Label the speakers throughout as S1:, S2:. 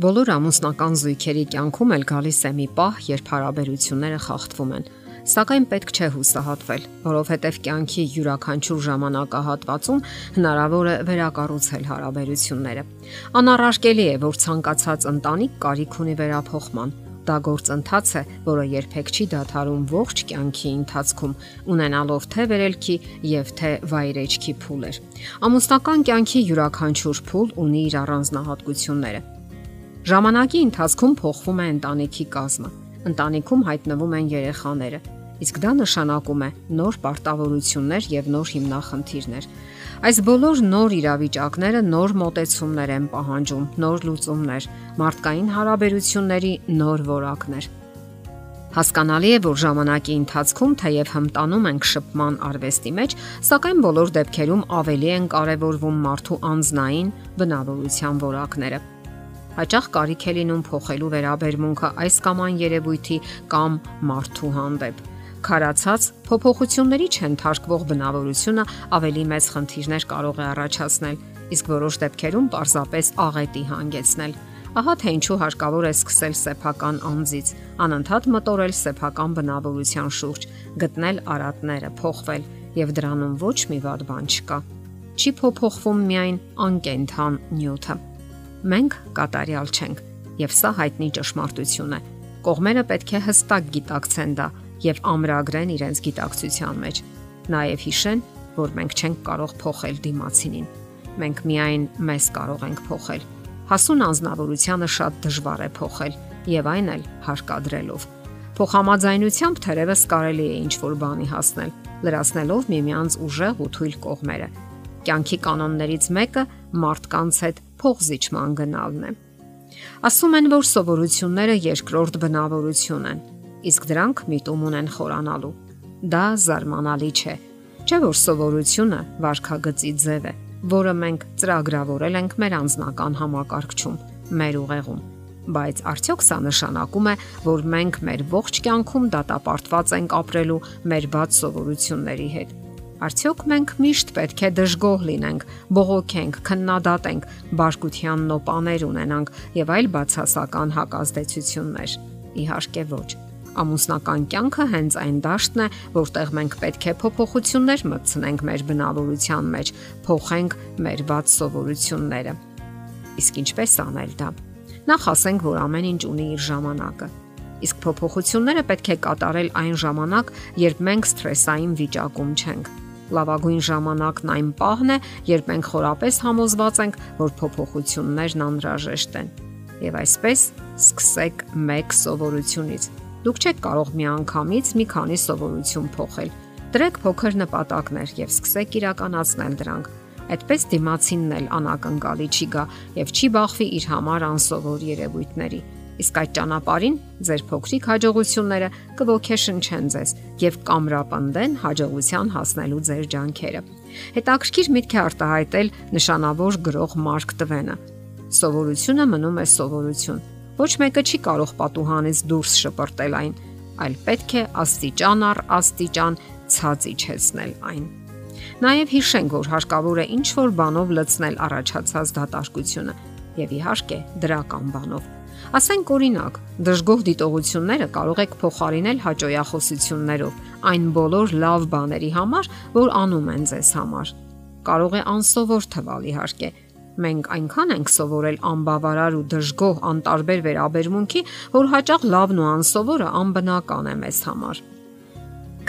S1: Բոլոր ամուսնական զույգերի կյանքում էլ գալիս է մի պահ, երբ հարաբերությունները խախտվում են։ Սակայն պետք չէ հուսահատվել, որովհետև կյանքի յուրաքանչյուր ժամանակահատվածում հնարավոր է վերակառուցել հարաբերությունները։ Անառարկելի է, որ ցանկացած ընտանիք կարիք ունի վերափոխման, դա գործընթաց է, որը երբեք չի դադարում ողջ կյանքի ընթացքում, ունենալով թե վերելքի եւ թե վայրեջքի փուլեր։ Ամուսնական կյանքի յուրաքանչյուր փուլ ունի իր առանձնահատկությունները։ Ժամանակի ընթացքում փոխվում է ընտանիքի կազմը։ Ընտանիքում հայտնվում են երեխաները, իսկ դա նշանակում է նոր պարտավորություններ եւ նոր հիմնախնդիրներ։ Այս բոլոր նոր իրավիճակները նոր մոտեցումներ են պահանջում, նոր լուծումներ, մարդկային հարաբերությունների նոր որակներ։ Հասկանալի է, որ ժամանակի ընթացքում թեև հմտանում ենք շփման արվեստի մեջ, սակայն բոլոր դեպքերում ավելի են կարևորվում մարդու անznային բնավորության որակները հաճախ կարիք է լինում փոխելու վերաբերմունքը այս կամ այն երևույթի կամ մարդու հանդեպ։ Խարացած փոփոխությունների չեն թարգվող բնավորությունը ավելի մեծ խնդիրներ կարող է առաջացնել, իսկ որոշ դեպքերում պարզապես աղետի հանգեցնել։ Ահա թե ինչու հարկավոր է սկսել սեփական անձից, անընդհատ մտորել սեփական բնավորության շուրջ, գտնել արատները, փոխվել եւ դրանում ոչ մի վատ բան չկա։ Չի փոփոխվում միայն անկենթան նյութը մենք կատարյալ չենք, եւ սա հայտնի ճշմարտություն է։ Կողմերը պետք է հստակ գիտակցեն դա եւ ամրագրեն իրենց գիտակցության մեջ։ Նաեւ հիշեն, որ մենք չենք կարող փոխել դիմացինին։ Մենք միայն մեզ կարող ենք փոխել։ Հասուն անznավորությունը շատ դժվար է փոխել եւ այն էլ հարկադրելով։ Փոխհամաձայնությամբ թերևս կարելի է ինչ-որ բանի հասնել, լրացնելով միմյանց ուժեղ ու թույլ կողմերը։ Կյանքի կանոններից մեկը մարդկանց հետ փողզիչման գնալն է։ Ասում են, որ սովորությունները երկրորդ բնավորություն են, իսկ դրանք միտում ունեն խորանալու։ Դա զարմանալի չէ։ Չէ որ սովորությունը վարքագծի ձև է, որը մենք ծրագրավորել ենք մեր անձնական համակարգչում, մեր ուղեղում բայց արդյոք սա նշանակում է, որ մենք մեր ողջ կյանքում դատապարտված ենք ապրելու մեր բաց սովորությունների հետ։ Արդյոք մենք միշտ պետք է դժգոհ լինենք, բողոքենք, քննադատենք, բարկության նոպաներ ունենանք եւ այլ բացասական հակազդեցություններ։ Իհարկե ոչ։ Ամուսնական կյանքը հենց այն դաշտն է, որտեղ մենք պետք է փոփոխություններ մտցնենք մեր բնավորության մեջ, փոխենք մեր ված սովորությունները։ Իսկ ինչպես անել դա։ Նախ ասենք, որ ամեն ինչ ունի իր ժամանակը։ Իսկ փոփոխությունները պետք է կատարել այն ժամանակ, երբ մենք սթրեսային վիճակում չենք լավագույն ժամանակն այն պահն է, երբ մենք խորապես համոզված ենք, որ փոփոխություններն անհրաժեշտ են։ Եվ այսպես սկսեք մեկ սովորությունից։ Դուք չեք կարող միանգամից մի քանի սովորություն փոխել։ Դրեք փոքր նպատակներ եւ սկսեք իրականացնել դրանք։ Այդպես դիմացինն էլ անակնկալի չի գա եւ չի բախվի իր համար անսովոր երևույթների Իսկ այդ ճանապարհին ձեր փոքրիկ հաջողությունները կողքեշնչեն ձեզ եւ կամրապնդեն հաջողության հասնելու ձեր ջանքերը։ Հետաքրքիր միտք է արտահայտել նշանավոր գրող Մարկ Տվենը։ Սովորությունը մնում է սովորություն։ Ոչ մեկը չի կարող պատուհանից դուրս շպրտել այն, այլ պետք է աստիճան առ աստիճան ցած իջեցնել այն։ Նաև հիշենք, որ հարկավոր է ինչ որ բանով լցնել առաջացած դատարկությունը եւ իհարկե դրական բանով Ասենք օրինակ, դժգոհ դիտողությունները կարող եք փոխարինել հաճոյախոսություններով այն բոլոր լավ բաների համար, որ անում են ձեզ համար։ Կարող է անսովոր թվալ իհարկե, մենք այնքան ենք սովորել անբավարար ու դժգոհ անտարբեր վերաբերմունքի, որ հաճախ լավն ու անսովորը անբնական է մեզ համար։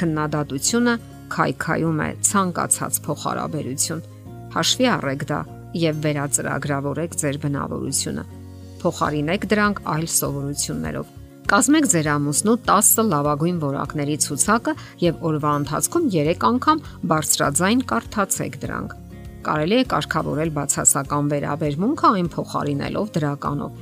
S1: Քննադատությունը քայքայում է ցանկացած փոխհարաբերություն։ Հաշվի առեք դա եւ վերածրագրավորեք ձեր բնավորությունը փոխարինեք դրանք այլ սովորություններով։ Կազմեք ձեր ամուսնու 10 լավագույն որակների ցուցակը եւ օրվա ընթացքում 3 անգամ բարձրաձայն կարդացեք դրանք։ Կարելի է կարգավորել բացասական վերաբերմունքը այն փոխարինելով դրականով։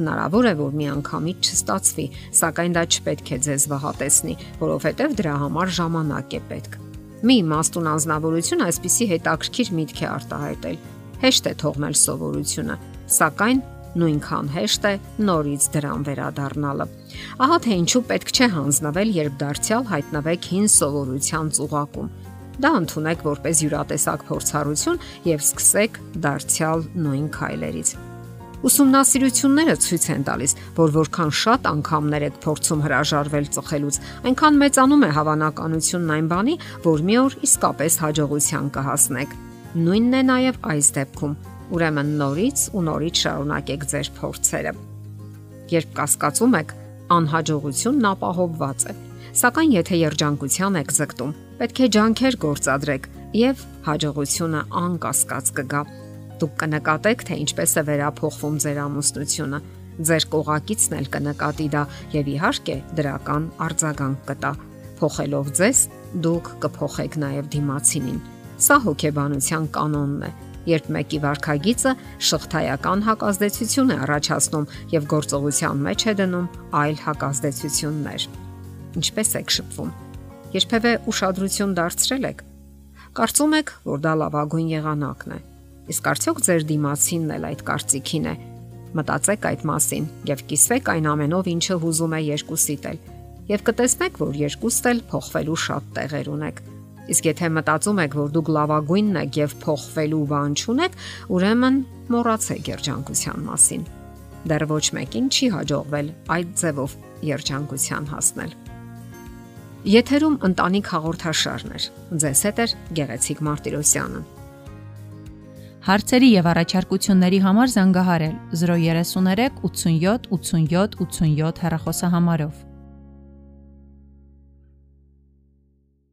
S1: Հնարավոր է, որ միանգամից չստացվի, սակայն դա չպետք է ձեզ վհատեսնի, որովհետև դրա համար ժամանակ է պետք։ Մի իմաստուն անznավորություն այսպիսի հետաքրքիր միտք է արտահայտել։ Հեշտ է թողնել սովորությունը, սակայն նույնքան հեշտ է նորից դրան վերադառնալը։ Ահա թե ինչու պետք չէ հանձնվել, երբ դարձյալ հայտնվեք հին սովորության ծուղակում։ Դա ընդունեք որպես յուրատեսակ փորձառություն եւ սկսեք դարձյալ նույն քայլերից։ Ուսումնասիրությունները ցույց են տալիս, որ որքան շատ անգամներ եք փորձում հրաժարվել ծխելուց, այնքան մեծանում է հավանականությունն այն բանի, որ մի օր իսկապես հաջողության կհասնեք։ Նույնն է նաև այս դեպքում։ Ուրեմն նորից ու նորից շարունակեք ձեր փորձերը։ Երբ կասկածում եք, անհաջողությունն ապահովված է։ Սակայն եթե երջանկության եք զգտում, պետք է ջանքեր գործադրեք եւ հաջողությունը անկասկած կգա։ Դուք կնկատեք, թե ինչպես է վերափոխվում ձեր ամուսնությունը։ Ձեր կողակիցն էլ կնկատի դա եւ իհարկե դրական արձագանք կտա։ Փոխելով ձեզ, դուք կփոխեք նաեւ դիմացինին։ Սա հոգեբանության կանոնն է երբ մեկի վարքագիծը շղթայական հակազդեցություն է առաջացնում եւ գործողության մեջ է դնում այլ հակազդեցություններ։ Ինչպես եք շփվում։ Երբևէ ուշադրություն դարձրել եք։ Կարծում եք, որ դա լավագույն եղանակն է։ Իսկ արդյոք ձեր դիմացինն էլ այդ կարծիքին է։ Մտածեք այդ մասին եւ կիսվեք այն ամենով, ինչը հուզում է երկուսիդ էլ։ Եվ կտեսնեք, որ երկուստ էլ փոխվելու շատ տեղեր ունեք։ Իսկ եթե մտածում եք, որ դուք լավագույնն եք եւ փոխվելու բան չունեք, ուրեմն մոռացեք երջանկության մասին։ Դեռ ոչ մեկին չի հաջողվել այդ ձևով երջանկության հասնել։ Եթերում ընտանիք հաղորդաշարն է։ Ձեզ հետ է Գեղեցիկ Մարտիրոսյանը։
S2: Հարցերի եւ առաջարկությունների համար զանգահարել 033 87 87 87 հեռախոսահամարով։